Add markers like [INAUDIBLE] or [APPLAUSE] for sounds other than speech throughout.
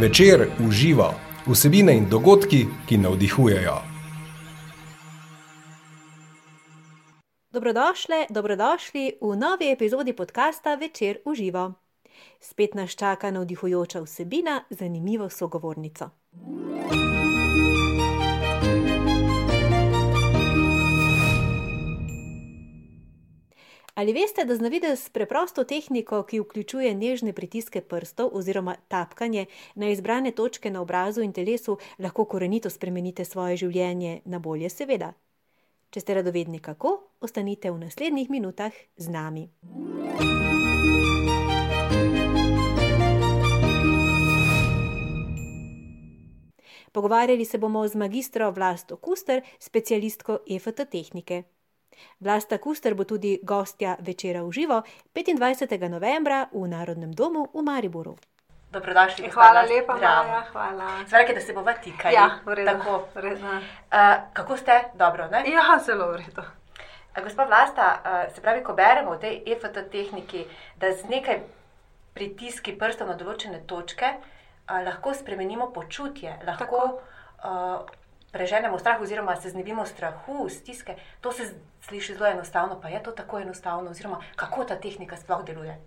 Večer uživa vsebine in dogodki, ki navdihujejo. Dobrodošli, dobrodošli v novi epizodi podcasta Večer uživa. Spet nas čaka navdihujoča vsebina, zanimivo sogovornico. Ali veste, da znavide s preprosto tehniko, ki vključuje nežne pritiske prstov oziroma tapkanje na izbrane točke na obrazu in telesu, lahko korenito spremenite svoje življenje na bolje, seveda? Če ste radovedni kako, ostanite v naslednjih minutah z nami. Pogovarjali se bomo z magistro Vlasto Kuster, specialistko EFT tehnike. Vlasta Kuster bo tudi gostja večera v živo 25. novembra v Narodnem domu v Mariboru. Dobrodošli, gospa Hvala lepa, Maja, hvala. Zvonite, da se bomo tikali. Ja, v redu. Tako. V redu. Uh, kako ste? Dobro, ne? Ja, zelo v redu. Gospod Vlasta, uh, se pravi, ko beremo v tej EFT tehniki, da z nekaj pritiski prstov na določene točke uh, lahko spremenimo počutje, lahko uh, preženemo strah oziroma se znebimo strahu, stiske, to se sliši zelo enostavno, pa je to tako enostavno, oziroma kako ta tehnika sploh deluje.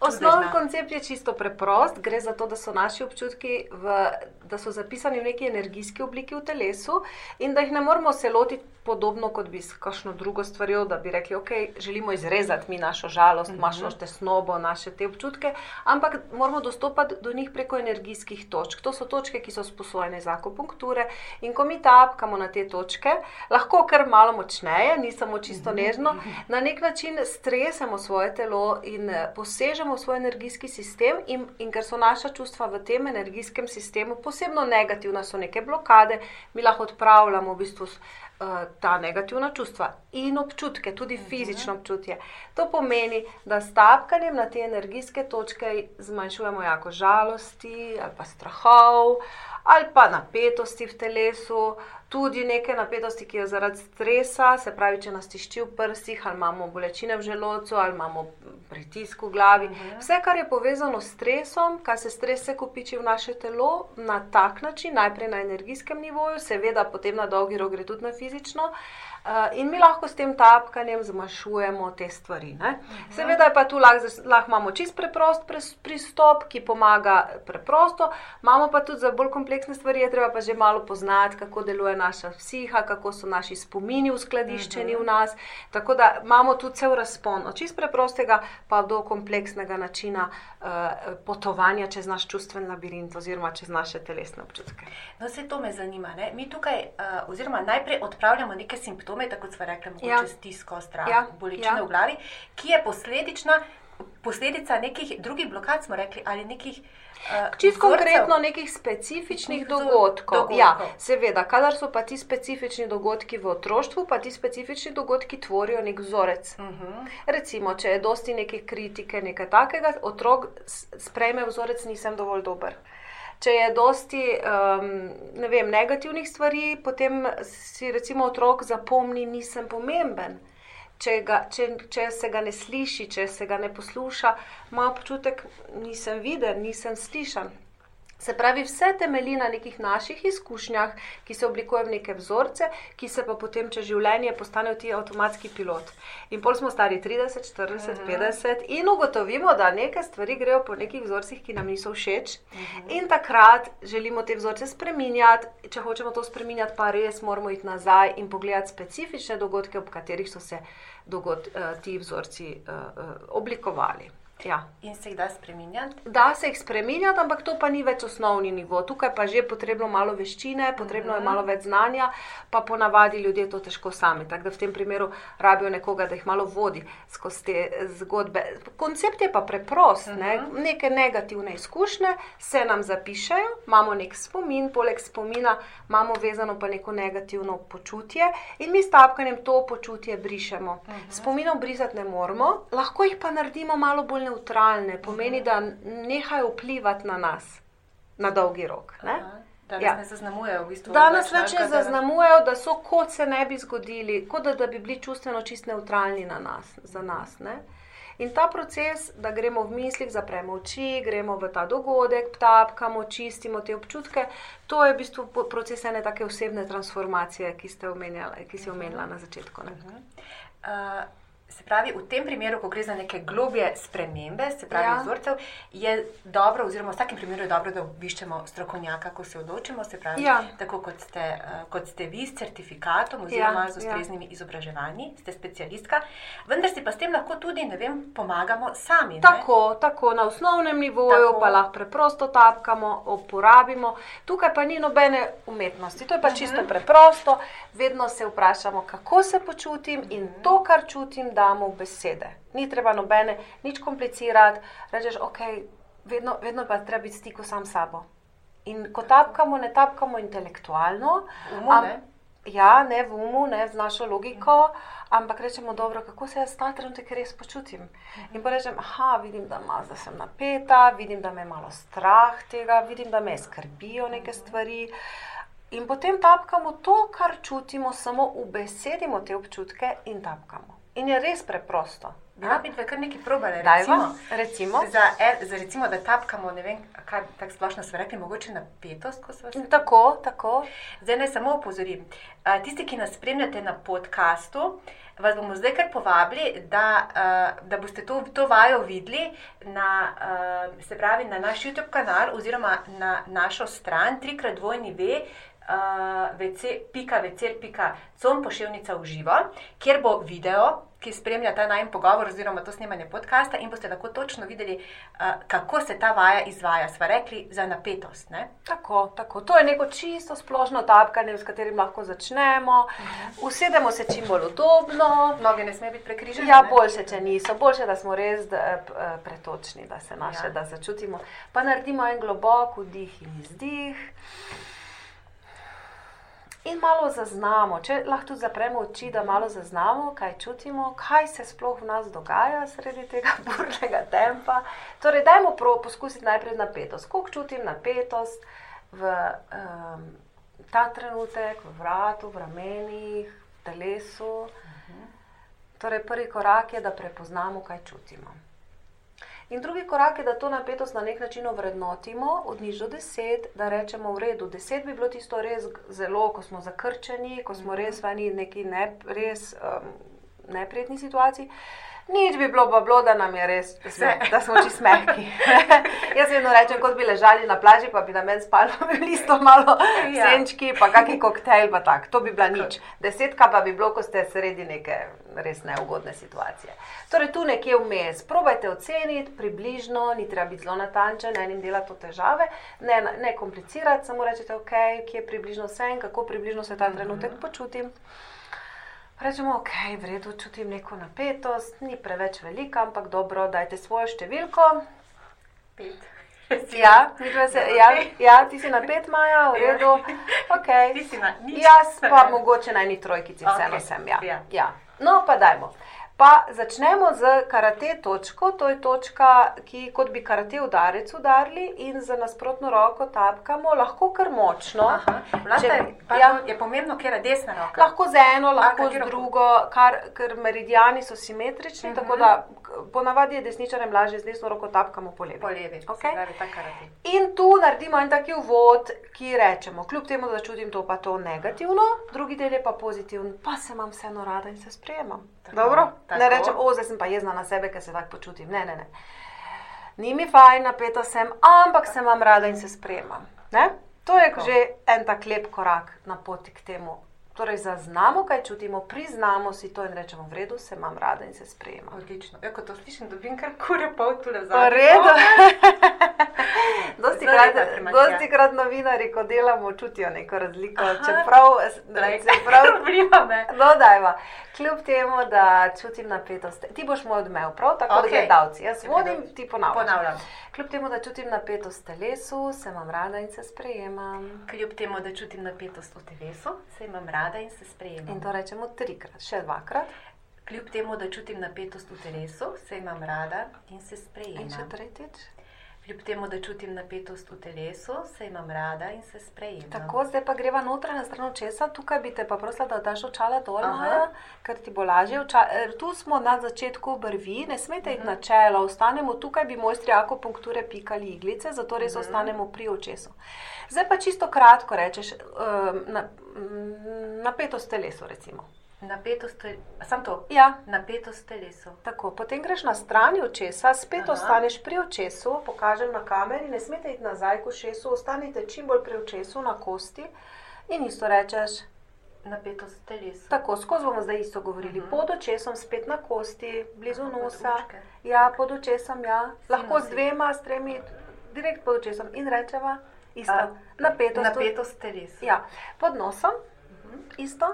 Osnovni koncept je čisto preprost. Gre za to, da so naši občutki v, da so zapisani v neki energijski obliki v telesu in da jih ne moramo se lotiti podobno kot bi s kakšno drugo stvarjo, da bi rekli, ok, želimo izrezati mi našo žalost, -huh. našo tesnobo, naše te občutke, ampak moramo dostopati do njih preko energijskih točk. To so točke, ki so sposojene za akupunkture in ko mi tapkamo na te točke, lahko kar malo močneje, ni samo čisto nežno, na nek način stresemo svoje telo in posebej posežemo v svoj energijski sistem, in, in ker so naša čustva v tem energijskem sistemu posebno negativna, so neke blokade, mi lahko odpravljamo v bistvu uh, ta negativna čustva in občutke, tudi mhm. fizično občutje. To pomeni, da s tapkanjem na te energijske točke zmanjšujemo jako žalosti ali pa strahov ali pa napetosti v telesu tudi neke napetosti, ki je zaradi stresa, se pravi, če nas tišči v prsih, ali imamo bolečine v želodcu, ali imamo pritisk v glavi. Mhm. Vse, kar je povezano s stresom, kar se stres se kopiči v naše telo na tak način, najprej na energijskem nivoju, seveda potem na dolgi rok gre tudi na fizično. Uh, in mi lahko s tem tapkanjem zmanjšujemo te stvari. -huh. Seveda pa tu lahko lah imamo čist preprost pristop, ki pomaga preprosto, imamo pa tudi za bolj kompleksne stvari, je treba pa že malo poznati, kako deluje naša psiha, kako so naši spomini uskladiščeni v nas. Tako da imamo tu cel razpon od čist preprostega pa do kompleksnega načina uh, potovanja čez naš čustven labirint oziroma čez naše telesne občutke. No, vse to me zanima. Ne? Mi tukaj, uh, oziroma najprej odpravljamo neke simptome simptome, tako kot smo rekli, ja. stisko, strah, ja. bolečine ja. v glavi, ki je posledična, posledica nekih drugih blokad, smo rekli, ali nekih. Uh, Čisto konkretno nekih specifičnih dogodkov. dogodkov. Ja, seveda, kadar so pa ti specifični dogodki v otroštvu, pa ti specifični dogodki tvorijo nek vzorec. Uh mhm. -huh. Recimo, če je dosti neke kritike, nekaj takega, otrok sprejme vzorec, nisem dovolj dober če je dosti um, vem, negativnih stvari, potem si recimo otrok zapomni, nisem pomemben. Če, ga, če, če se ga ne sliši, če se ga ne posluša, ima občutek, nisem viden, nisem slišan. Se pravi, vse temelji na nekih naših izkušnjah, ki se oblikujejo v neke vzorce, ki se pa potem čez življenje postanejo ti avtomatski pilot. In pol smo stari 30, 40, uh -huh. 50 in ugotovimo, da neke stvari grejo po nekih vzorcih, ki nam niso všeč. Uh -huh. In takrat želimo te vzorce spremenjati. Če hočemo to spremenjati, pa res moramo iti nazaj in pogledati specifične dogodke, ob katerih so se dogod, uh, ti vzorci uh, uh, oblikovali. Ja. In se jih da spremenjati? Da se jih spremenjati, ampak to pa ni več osnovni nivo. Tukaj pa je potrebno malo veščine, potrebno uh -huh. je mhm. malo več znanja, pa ponavadi ljudje to težko sami. Tako da v tem primeru rabijo nekoga, da jih malo vodi skozi te zgodbe. Koncept je pa preprost. Uh -huh. ne? Mhm. Neke negativne izkušnje se nam zapišajo, imamo nek spomin, poleg spomina imamo vezano pa neko negativno počutje in mi s tapkanjem to počutje brišemo. Uh mhm. -huh. Spominov brisati ne moramo, lahko jih pa naredimo malo bolj neutralne, pomeni, da nehajo vplivati na nas na dolgi rok. Da nas ja. ne zaznamujejo, v bistvu. Da nas več ne zaznamujejo, da so kot se ne bi zgodili, kot da, da bi bili čustveno čist neutralni na nas, za nas. Ne? In ta proces, da gremo v mislih, zapremo oči, gremo v ta dogodek, tapkamo, čistimo te občutke, to je v bistvu proces ene take osebne transformacije, ki ste omenjali, ki si omenila na začetku. Uh, Se pravi, v tem primeru, ko gre za neke globje spremembe, se pravi, ja. vzorcev, je dobro, oziroma v vsakem primeru je dobro, da obiščemo strokovnjaka, ko se odločimo. Se pravi, ja. tako kot ste, uh, kot ste vi s certifikatom oziroma ja. z ja. ustreznimi ja. izobraževanji, ste specialistka, vendar si pa s tem lahko tudi, ne vem, pomagamo sami. Tako, tako na osnovnem nivoju, tako. pa lahko preprosto tapkamo, uporabimo. Tukaj pa ni nobene umetnosti, to je pa uh mhm. -huh. čisto preprosto. Vedno se vprašamo, kako se počutim in to, kar čutim damo v besede. Ni treba nobene, nič komplicirati, rečeš, ok, vedno, vedno pa treba biti v stiku sam s sabo. In ko tapkamo, ne tapkamo intelektualno. Umu, am, ne? Ja, ne v umu, ne z našo logiko, ampak rečemo, dobro, kako se jaz ta trenutek res počutim. In pa rečem, ah, vidim, da, ma, da sem napeta, vidim, da me je malo strah tega, vidim, da me skrbijo neke stvari. In potem tapkamo to, kar čutimo, samo ubesedimo te občutke in tapkamo. In je res preprosto. Ja, bi kar nekaj probali. Recimo, recimo. Za, za recimo, da tapkamo, ne vem, kaj tako splošno smo rekli, mogoče napetost, ko smo se. Tako, tako. Zdaj naj samo opozorim. Tisti, ki nas spremljate na podkastu, vas bomo zdaj kar povabili, da, da boste to, to vajo videli na, se pravi, na naš YouTube kanal oziroma na našo stran, trikrat dvojni ve vc.com pošiljnica v živo, kjer bo video, ki spremlja ta najmen pogovor oziroma to snemanje podcasta in boste lahko točno videli, kako se ta vaja izvaja. Sva rekli za napetost. Ne? Tako, tako. To je neko čisto splošno tapkanje, s katerim lahko začnemo. Mhm. Usedemo se čim bolj udobno. Noge ne sme biti prekrižene. Ja, boljše, če niso. Boljše, da smo res eh, pretočni, da se naše, ja. da začutimo. Pa naredimo en globok vdih in izdih. In malo zaznamo, če lahko tudi zapremo oči, da malo zaznamo, kaj čutimo, kaj se sploh v nas dogaja sredi tega [LAUGHS] burnega tempa. Torej, dajmo poskusiti najprej napetost. Kako čutim napetost v um, ta trenutek, v vratu, v ramenih, v telesu. Torej, prvi korak je, da prepoznamo, kaj čutimo. In drugi korak je, da to napetost na nek način ovrednotimo, od nič do deset, da rečemo, v redu, deset bi bilo tisto res zelo, ko smo zakrčeni, ko smo res v neki ne, res um, neprijetni situaciji. Nič bi bilo, bilo, da nam je res, da smo čisto smehki. [LAUGHS] Jaz vedno rečem, kot bi ležali na plaži, pa bi na meni spalo, [LAUGHS] bi bili sto malo ja. senčki, pa kakšen koktejl, pa tak. To bi bila nič. Desetka pa bi bilo, ko ste sredi neke res neugodne situacije. Torej, tu nekje vmes, probajte oceniti, približno, ni treba biti zelo natančen, enim dela to težave, ne, ne komplicirati, samo rečete, ok, kje približno sem, kako približno se ta trenutek mhm. počutim. Rečemo, ok, v redu, čutim neko napetost, ni preveč velika, ampak dobro, dajte svojo številko. Pet. Ja, se, ja, ja, ti si na pet maja, v redu. Okay. Ti si na nič. Jaz pa mogoče na eni trojkici, vseeno okay. sem. Ja. Ja. Ja. No, pa dajmo. Pa začnemo z karate točko, to je točka, ki kot bi karate udarec udarili in za nasprotno roko tapkamo, lahko kar močno. Če, ja, je pomembno, ker je desna roka. Lahko z eno, lahko z drugo, kar, ker meridiani so simetrični, uh -huh. tako da ponavadi je desničarjem lažje z desno roko tapkamo po levi. Po levi, okay? in tu naredimo en taki uvod, ki rečemo, kljub temu, da čutim to pa to negativno, drugi del je pa pozitiven, pa se imam vseeno rada in se sprejemam. Tako, Dobro? Tako. Ne rečem, o, zdaj sem pa jezna na sebe, ker se tako počutim. Ne, ne, ne. Ni mi fajn, napeta sem, ampak se imam rada in se sprejemam. Ne? To je tako. že en tak lep korak na poti k temu, Torej, zaznamo, kaj čutimo, priznamo si to in rečemo, v redu, se imam rada in se sprejemam. Odlično. Ja, ko to slišim, dobim kar kure pol tu le za. V redu. Dosti, krat, dosti krat novinari, ko delamo, čutijo neko razliko. Aha, čeprav, [LAUGHS] čeprav, [LAUGHS] no, dajva. Kljub temu, da čutim napetost, ti boš moj odmev, prav tako okay. gledalci. Jaz vodim, ti ponavljam. ponavljam. Kljub temu, da čutim napetost v telesu, se imam rada in se sprejemam. Kljub temu, da čutim napetost v telesu, se imam rada in se sprejemam. In to rečemo trikrat, še dvakrat. Kljub temu, da čutim napetost v telesu, se imam rada in se sprejemam. In še tretjič. Kljub temu, da čutim napetost v telesu, se imam rada in se sprejemam. Tako, zdaj pa greva noter na stran česa, tukaj bi te pa prosila, da daš očala dol. Maja, ker ti bo lažje. Oča, er, tu smo na začetku brvi, ne smete iti na čelo, ostanemo tukaj, bi mojstri akupunkture pikali iglice, zato res ostanemo pri očesu. Zdaj pa čisto kratko rečeš, um, na, napetost telesu recimo. Napetost, tel- sam to. Ja, Napetost telesu. Tako, potem greš na strani očesa, spet Aha. Ostaneš pri očesu, pokažem na kameri, ne smete iti nazaj k očesu, ostanite čim bolj pri očesu, na kosti in isto rečeš. Napetost telesu. Tako, skozi bomo zdaj isto govorili. Mhm. Pod očesom, spet na kosti, blizu Aha, pod nosa. učke. Ja, pod očesom, ja. Lahko z dvema, s tremi, direkt pod očesom in rečeva isto. A, Napetost. Napetost telesu. Ja, pod nosom, Mhm. isto,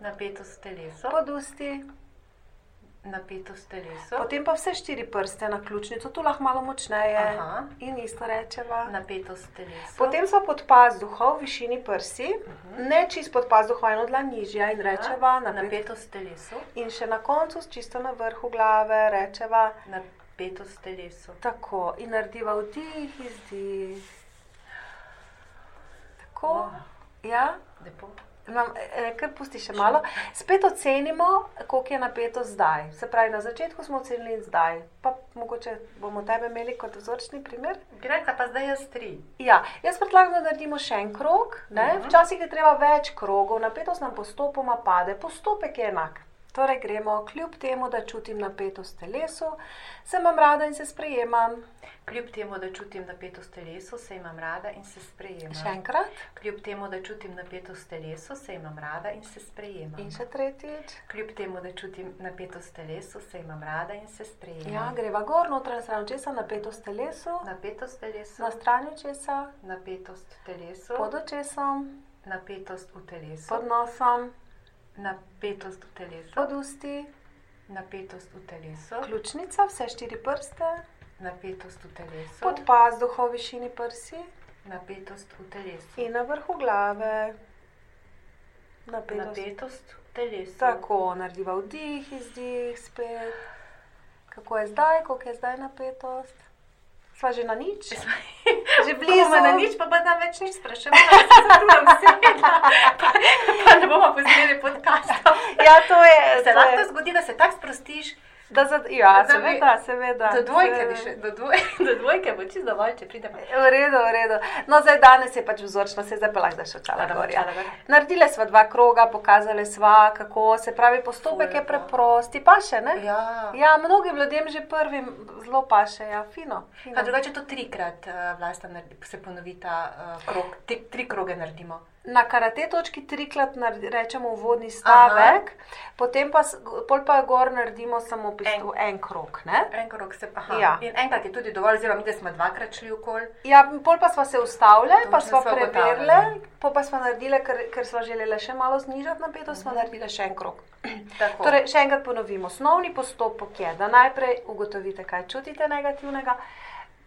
Napetost telesu. pod usti. Napetost telesu. Potem pa vse štiri prste na ključnico, tu lahko malo močneje Aha. in isto rečeva. Napetost telesu. Potem smo pod pazduho v višini prsi, Mhm. ne čist pod pazduho, eno dlan nižja in rečeva napet. Napetost telesu. In še na koncu, čisto na vrhu glave, rečeva Napetost telesu. tako in narediva vdih, izdih. Tako, Wow. ja. Lepo. Imam, eh, kar pusti še malo. Spet ocenimo, koliko je napeto zdaj. Se pravi, na začetku smo ocenili zdaj. Pa mogoče bomo tebe imeli kot vzorčni primer. Rekla pa zdaj jaz tri. Ja, jaz predlagam, da naredimo še en krog. Ne? Mhm. Včasih je treba več krogov, napetost nam postopoma pade, postopek je enak. Torej, gremo kljub temu, da čutim napetost v telesu, se imam rada in se sprejemam. Kljub temu, da čutim napetost telesu, se imam rada in se sprejemam. Še enkrat Kljub temu, da čutim napetost telesu, se imam rada in se sprejemam. in še tretjič. Kljub temu, da čutim napetost telesu, se imam rada in se sprejemam. Ja, greva gor, notranja stran očesa, napetost v telesu, Napetost telesu, na strani očesa, napetost v telesu, pod očesom, napetost v telesu, pod nosom, napetost v telesu, pod usti, napetost v telesu, ključnica, vse štiri prste, napetost v telesu, pod pazduho v višini prsi napetost v telesu, in na vrhu glave. Napetost. napetost v telesu. Tako, narediva vdih, izdih, spet. Kako je zdaj, koliko je zdaj napetost? Sva že na nič? [LAUGHS] Že blizu. Na nič, pa pa nam več nič sprašujemo, da se zatrujem sedela, [LAUGHS] pa, pa ne bomo pozirali podcasta. Ja, to je. Se to lahko je. zgodi, da se tako sprostiš, Da za, ja, da bi- seveda, seveda. do dvojke, seveda. še, do, dvoj, [LAUGHS] do dvojke bo čisto dovolj, če pride pa. V redu, v redu. No, zdaj danes je pač vzorčno, se zdaj pa lahko daš očala Da, da, gor. Ja. Naredile sva dva kroga, pokazale sva, kako se pravi, postopek Ful je lepo. preprost, pa še ne? Ja. Ja, mnogim ljudem že prvim zelo paše, ja, fino. fino. Pa drugače to trikrat uh, vlasta naredi, se ponovi ta uh, krog, tri, tri kroge naredimo. Na karate točki trikrat rečemo uvodni stavek, Aha. potem pa, pol pa gor naredimo samo v bistvu en, en krog. Ne? En krog se pa. Ja. In enkrat je tudi dovolj, oziroma mi, da smo dvakrat šli okol. Ja, pol pa smo se ustavili, pa Točno smo sva preverili, ugotavljali. pol pa smo naredili, ker, ker smo želeli še malo znižati napetost, smo naredili še en krog. [CLEARS THROAT] Tako. Torej, še enkrat ponovim, osnovni postopek je, da najprej ugotovite, kaj čutite negativnega,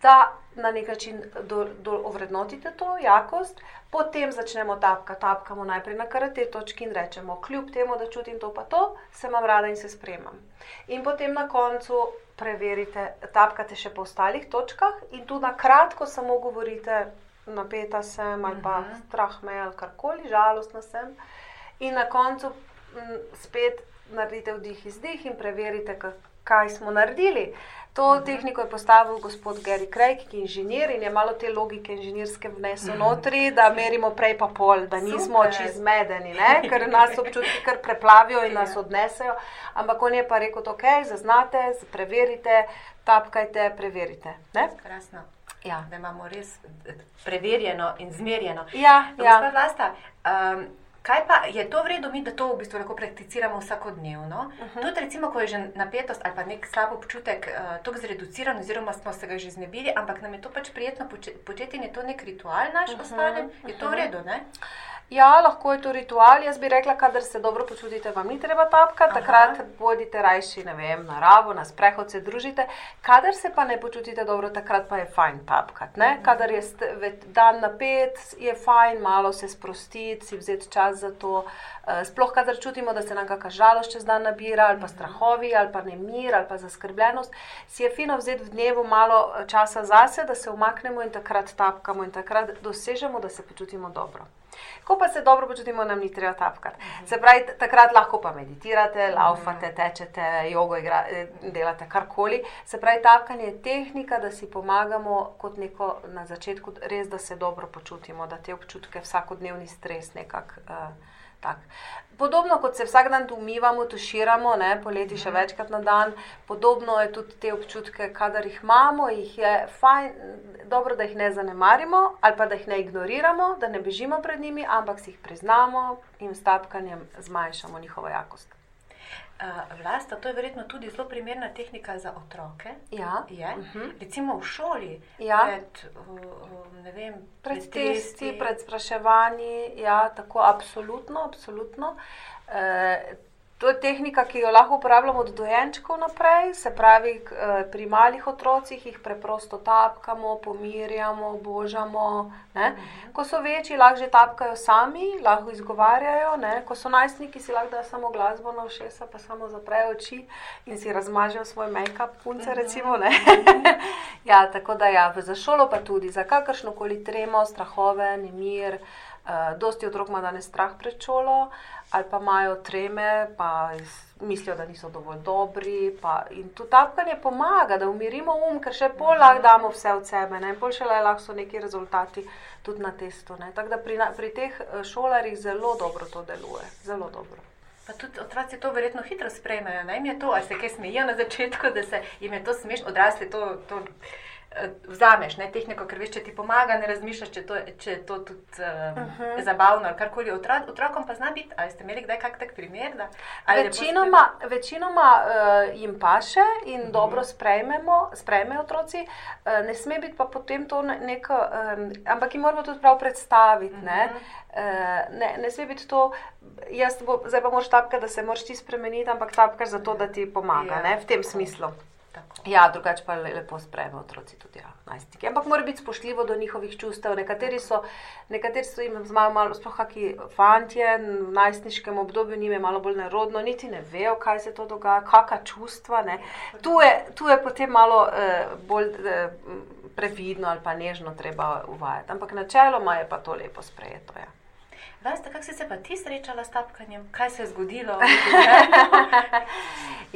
da na nek način do, do, ovrednotite to jakost, potem začnemo tapkati, tapkamo najprej na karate točki in rečemo, kljub temu, da čutim to pa to, se imam rada in se spremam. In potem na koncu preverite, tapkate še po ostalih točkah in tu na kratko samo govorite, napeta sem ali pa Mhm. strah me ali karkoli, žalostna sem. In na koncu m, spet naredite vdih, izdih in preverite, ka- kaj smo naredili. To Mhm. tehniko je postavil gospod Gary Craig, ki je inženir in je malo te logike inženirske vnesel notri, da merimo prej pa pol, da nismo oči zmedeni, ne? ker nas občutki kar preplavijo in nas odnesejo. Ampak on je pa rekel, ok, zaznate, preverite, tapkajte, preverite. Ne? Krasno. Ja. Da imamo res preverjeno in zmerjeno. Ja, Gospa ja. Vlasta, um, kaj pa je to v redu, mi da to v bistvu lahko prakticiramo vsakodnevno? Uh Mhm. -huh. Tudi, recimo, ko je že napetost ali pa nek slab občutek uh, tako zreduciran, oziroma smo se ga že znebili, ampak nam je to pač prijetno poče- početi in je to nek ritual naš Mhm, uh -huh. ostanem, je to v redu, ne? Ja, lahko je to ritual. Jaz bi rekla, kadar se dobro počutite, vam ni treba tapkati, Aha. takrat bodite rajši, vem, na naravo, na sprehod se družite. Kadar se pa ne počutite dobro, takrat pa je fajn tapkati. Ne? Kadar je dan napet, je fajn malo se sprostiti, si vzeti čas čas za to. Uh, sploh, kadar čutimo, da se nam kakšna žalost čez dan nabira, ali pa strahovi, ali pa nemir, ali pa zaskrbljenost, si je fino vzeti v dnevu malo časa zase, da se umaknemo in takrat tapkamo in takrat dosežemo, da se počutimo dobro. Ko pa se dobro počutimo, nam ni treba tapkati. Mhm. Se pravi, takrat lahko pa meditirate, laufate, tečete, jogo igra, eh, delate karkoli. Se pravi, tapkanje je tehnika, da si pomagamo kot neko na začetku, res da se dobro počutimo, da te občutke, vsakodnevni stres nekako. Uh, Tak. Podobno kot se vsak dan umivamo, tuširamo, ne, poleti še mhm. večkrat na dan, podobno je tudi te občutke, kadar jih imamo, jih je fajn, dobro, da jih ne zanemarimo ali pa da jih ne ignoriramo, da ne bežimo pred njimi, ampak si jih priznamo in s tapkanjem zmanjšamo njihovo jakost. Vlasta, to je verjetno tudi zelo primerna tehnika za otroke. Ja. Je, uh mhm. -huh. Recimo v šoli, ja. pred, uh, vem, pred, pred testi, pred spraševanji. Ja, tako, absolutno, absolutno. E, To je tehnika, ki jo lahko uporabljamo od dojenčkov naprej, se pravi, eh, pri malih otrocih jih preprosto tapkamo, pomirjamo, božamo. Ne? Ko so večji, lahko že tapkajo sami, lahko izgovarjajo. Ne? Ko so najstniki, si lahko dajo samo glasbo na všesa, pa samo zaprejo oči in si razmažejo svoj make-up, punce. Recimo, [LAUGHS] ja, tako da ja, za šolo pa tudi, za kakršno koli tremo, strahove, nemir. Uh, dosti otrok ima danes strah pred šolo, ali pa imajo treme, pa mislijo, da niso dovolj dobri. Pa, in tu tapkanje pomaga, da umirimo um, ker še pol lahko damo vse od sebe, ne? pol še le lahko so neki rezultati tudi na testu. Tako da pri, pri teh eh, šolarjih zelo dobro to deluje. Zelo dobro. Pa tudi otroci to verjetno hitro sprejmejo. Naj jim je to, ali se kaj smejijo na začetku, da se jim je to smešno, odrasli to. to vzameš ne, tehniko, ker veš, če ti pomaga, ne razmišljaš, če, to, če je to tudi um, uh -huh. zabavno ali karkoli. Otrokom pa zna biti, ali ste imeli kdaj kak tak primer? Da, večinoma večinoma uh, jim paše in uh mhm. -huh. dobro sprejmemo, sprejmejo otroci, uh, ne sme biti pa potem to neko, um, ampak jim moramo tudi prav predstaviti. Uh -huh. ne, uh, ne, ne sme biti to. Bo, zdaj pa moraš tapkati, da se moraš ti spremeniti, ampak tapkaš zato, da ti pomaga, ja, ne, v tem tako. Ja, drugače pa lepo sprejme otroci tudi ja, najstniki. Ampak mora biti spoštljivo do njihovih čustev. Nekateri so, nekateri so jim zmajo malo, sploh kaki fantje v najstniškem obdobju, njim je malo bolj nerodno, niti ne vejo, kaj se to dogaja, kakšna čustva. Tu je, tu je potem malo eh, bolj eh, previdno ali pa nežno treba uvajati. Ampak načeloma je pa to lepo sprejeto. Ja. Veste, kako si se pa ti srečala s tapkanjem, kaj se je zgodilo? [LAUGHS]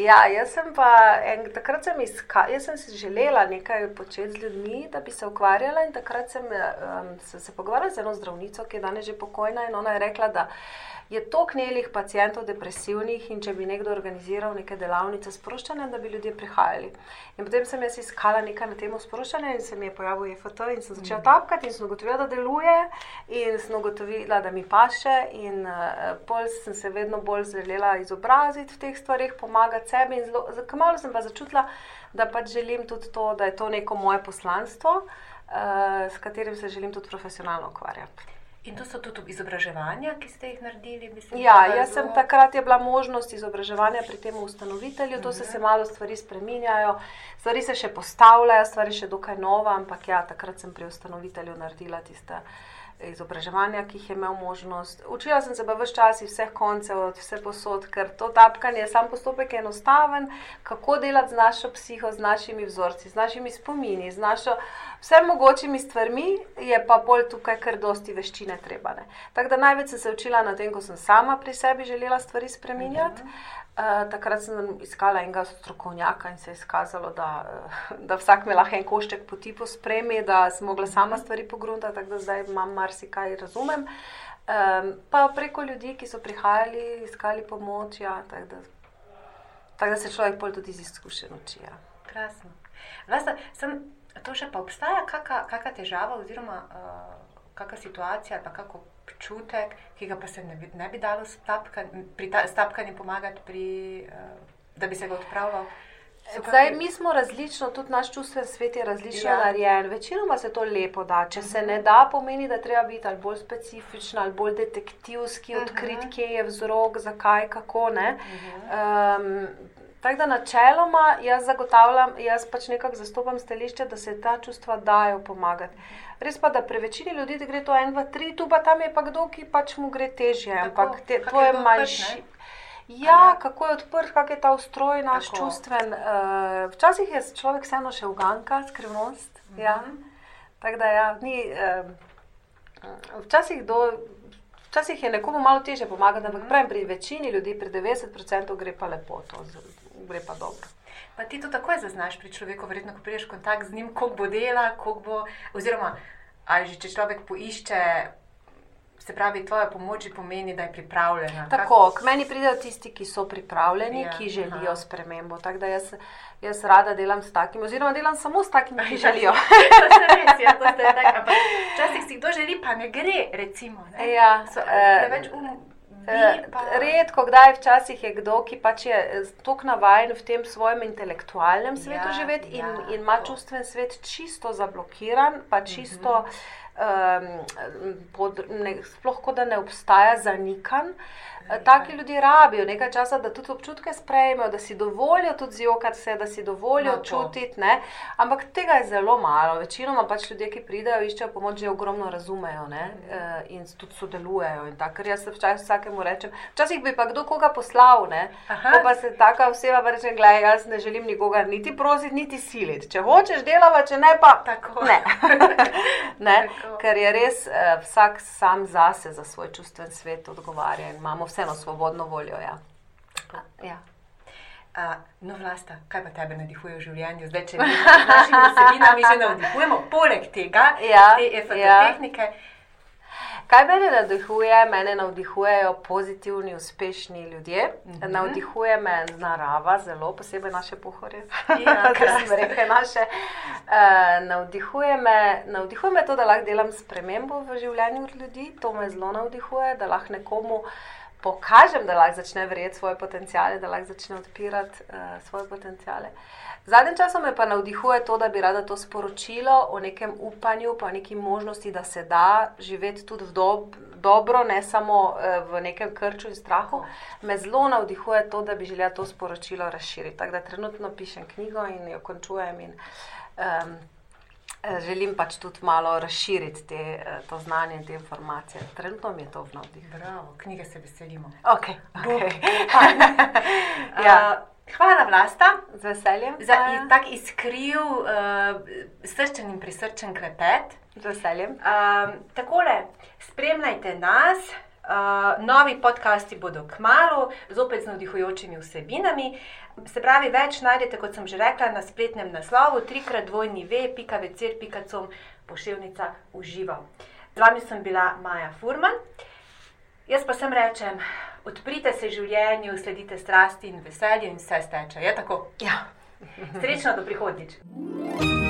ja, jaz sem pa en, takrat sem iskala, jaz sem si želela nekaj početi z ljudmi, da bi se ukvarjala in takrat sem, um, sem se pogovarjala z eno zdravnico, ki je danes že pokojna in ona je rekla, da je tok nelih pacijentov depresivnih in če bi nekdo organiziral neke delavnice sproščanja, da bi ljudje prihajali. In potem sem jaz iskala nekaj na temo sproščanja in se mi je pojavil EFT in sem začela mm. tapkati in sem ugotovila, da deluje in sem ugotovila, da mi paše in uh, pol sem se vedno bolj želela izobraziti v teh stvarih, pomagati sebi in zelo, kmalo sem pa začutila, da pač želim tudi to, da je to neko moje poslanstvo, uh, s katerim se želim tudi profesionalno ukvarjati. In to so tudi izobraževanja, ki ste jih naredili? Mislim, ja, jaz sem takrat je bila možnost izobraževanja pri tem ustanovitelju, to uh -huh. se, se mhm. malo stvari spreminjajo, stvari se še postavljajo, stvari še dokaj nova, ampak ja, takrat sem pri ustanovitelju naredila tiste izobraževanja, ki jih je imel možnost. Učila sem se pa vse čas iz vseh koncev, od vse posod, ker to tapkanje, sam postopek je enostaven, kako delati z našo psiho, z našimi vzorci, z našimi spomini, z našo vse mogočimi stvarmi, je pa bolj tukaj, ker dosti veščine treba. Tako da največ sem se učila na tem, ko sem sama pri sebi želela stvari spremenjati. Uh -huh. Uh, takrat sem iskala enega strokovnjaka in se je izkazalo, da, uh, da vsak me lahko en košček po tipu spremi, da sem mogla sama stvari pogruntati, tako da zdaj imam marsikaj razumem. Um, pa preko ljudi, ki so prihajali, iskali pomoč, ja, tako da, tak da se človek bolj tudi iz izkušenj uči. Ja. Krasno. Vlasta, sem, to še pa obstaja kakšna težava oziroma uh, kakšna situacija ali kako občutek, ki ga pa se ne bi, ne bi dalo s tapkanjem pomagati, pri, uh, da bi se ga odpravljal. Zdaj, mi smo različno, tudi naš čustven svet je različno ja. narejen. Večinoma se to lepo da. Če se ne da, pomeni, da treba biti ali bolj specifičen, ali bolj detektivski, uh -huh. kje je vzrok, zakaj, kako ne. Uh -huh. um, Tako da načeloma jaz zagotavljam, jaz pač nekako zastopam stališče, da se ta čustva dajo pomagati. Res pa, da pri večini ljudi gre to en, dva, tri, tu pa tam je pa kdo, ki pač mu gre težje. Ampak te, to je manjši. Ja, kako je odprt, kak je ta ustroj naš Tako. čustven. Uh, včasih je človek vseeno še uganka, skrivnost. Mm -hmm. ja. Tako da ja, ni. Uh, včasih do. Včasih je nekomu malo težje pomagati, ampak mm. pri večini ljudi, pri 90%, gre pa lepo, to gre pa dobro. Pa ti to takoj zaznaš pri človeku, verjetno, ko prideš v kontakt z njim, koliko bo dela, koliko bo. Oziroma, ali že če človek poišče. Se pravi, tvoja pomoč pomeni, da je pripravljena. Tako, k meni pridejo tisti, ki so pripravljeni, ja, ki želijo aha. spremembo. Tako da jaz, jaz rada delam s takimi, oziroma delam samo s takimi, ki [LAUGHS] želijo. Ja, včasih si kdo želi, pa ne gre. Recimo, ne? Ja, so, uh, um, Eh, redko, kdaj včasih je kdo, ki pač je eh, tako navaden v tem svojem intelektualnem svetu ja, živeti in, ja, in ima čustven svet čisto zablokiran, pa čisto um, pod, ne, sploh kot da ne obstaja zanikan. Taki ljudje rabijo nekaj časa, da tudi občutke sprejmejo, da si dovolijo tudi zjokati se, da si dovolijo no, čutiti. Ne? Ampak tega je zelo malo. Večinoma pač ljudje, ki pridejo, iščejo pomoč, že ogromno razumejo ne? mm. in tudi sodelujejo. In Ker jaz včasih vsakemu rečem, včasih bi pa kdo koga poslal, ko pa se taka oseba reče: Glej, jaz ne želim nikogar niti prositi, niti siliti. Če hočeš delati, če ne pa tako. Ne. [LAUGHS] ne? Tako. Ker je res uh, vsak sam zase za svoj čustven svet odgovarja in imamo vseeno svobodno voljo. Ja. Ja. Uh, no, vlasta, kaj pa tebe navdihuje v življenju? Zdaj, če mi [LAUGHS] z našimi vsebinami že navdihujemo, poleg tega, ja, te FFT ja. tehnike. Kaj mene navdihuje? Mene navdihujejo pozitivni, uspešni ljudje. Mm -hmm. Navdihuje me narava, zelo posebej naše pohore, [LAUGHS] ja, kar se reče naše. Uh, navdihuje, me, navdihuje me to, da lahko delam spremembo v življenju ljudi. To me zelo navdihuje, da lahko nekomu pokažem, da lahko začne verjeti svoje potencijale, da lahko začne odpirati uh, svoje potencijale. Zadnjem času me pa navdihuje to, da bi rada to sporočilo o nekem upanju, pa neki možnosti, da se da živeti tudi v dob dobro, ne samo uh, v nekem krču in strahu. Me zelo navdihuje to, da bi želela to sporočilo razširiti. Tako da trenutno pišem knjigo in jo končujem. In, um, želim pač tudi malo razširiti te, eh, to znanje in te informacije. Trenutno mi je to vnaprej. Bravo, knjige se veselimo. Okay, okay. [LAUGHS] ja. Hvala, vlasta, z veseljem. Za tak iskriv, uh, srčen in prisrčen klepet. Z veseljem. Uh, takole, spremljajte nas. Uh, novi podcasti bodo k malu, zopet z navdihujočimi vsebinami. Se pravi, več najdete, kot sem že rekla, na spletnem naslovu, trikrat dvojni ve, pika večer, pika com, pošiljnica uživa. Z vami sem bila Maja Furman. Jaz pa sem rečem, odprite se življenju, sledite strasti in veselju in vse steče. Je tako? Ja. Srečno do prihodnjič.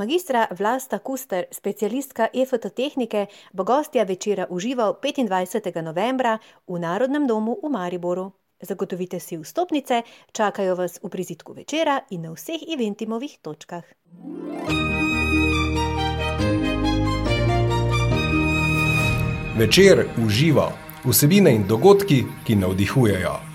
Magistra Vlasta Kuster, specialistka EFT tehnike, bo gostja večera užival 25. novembra v Narodnem domu v Mariboru. Zagotovite si vstopnice, čakajo vas v prizitku večera in na vseh eventimovih točkah. Večer uživa vsebine in dogodki, ki navdihujejo.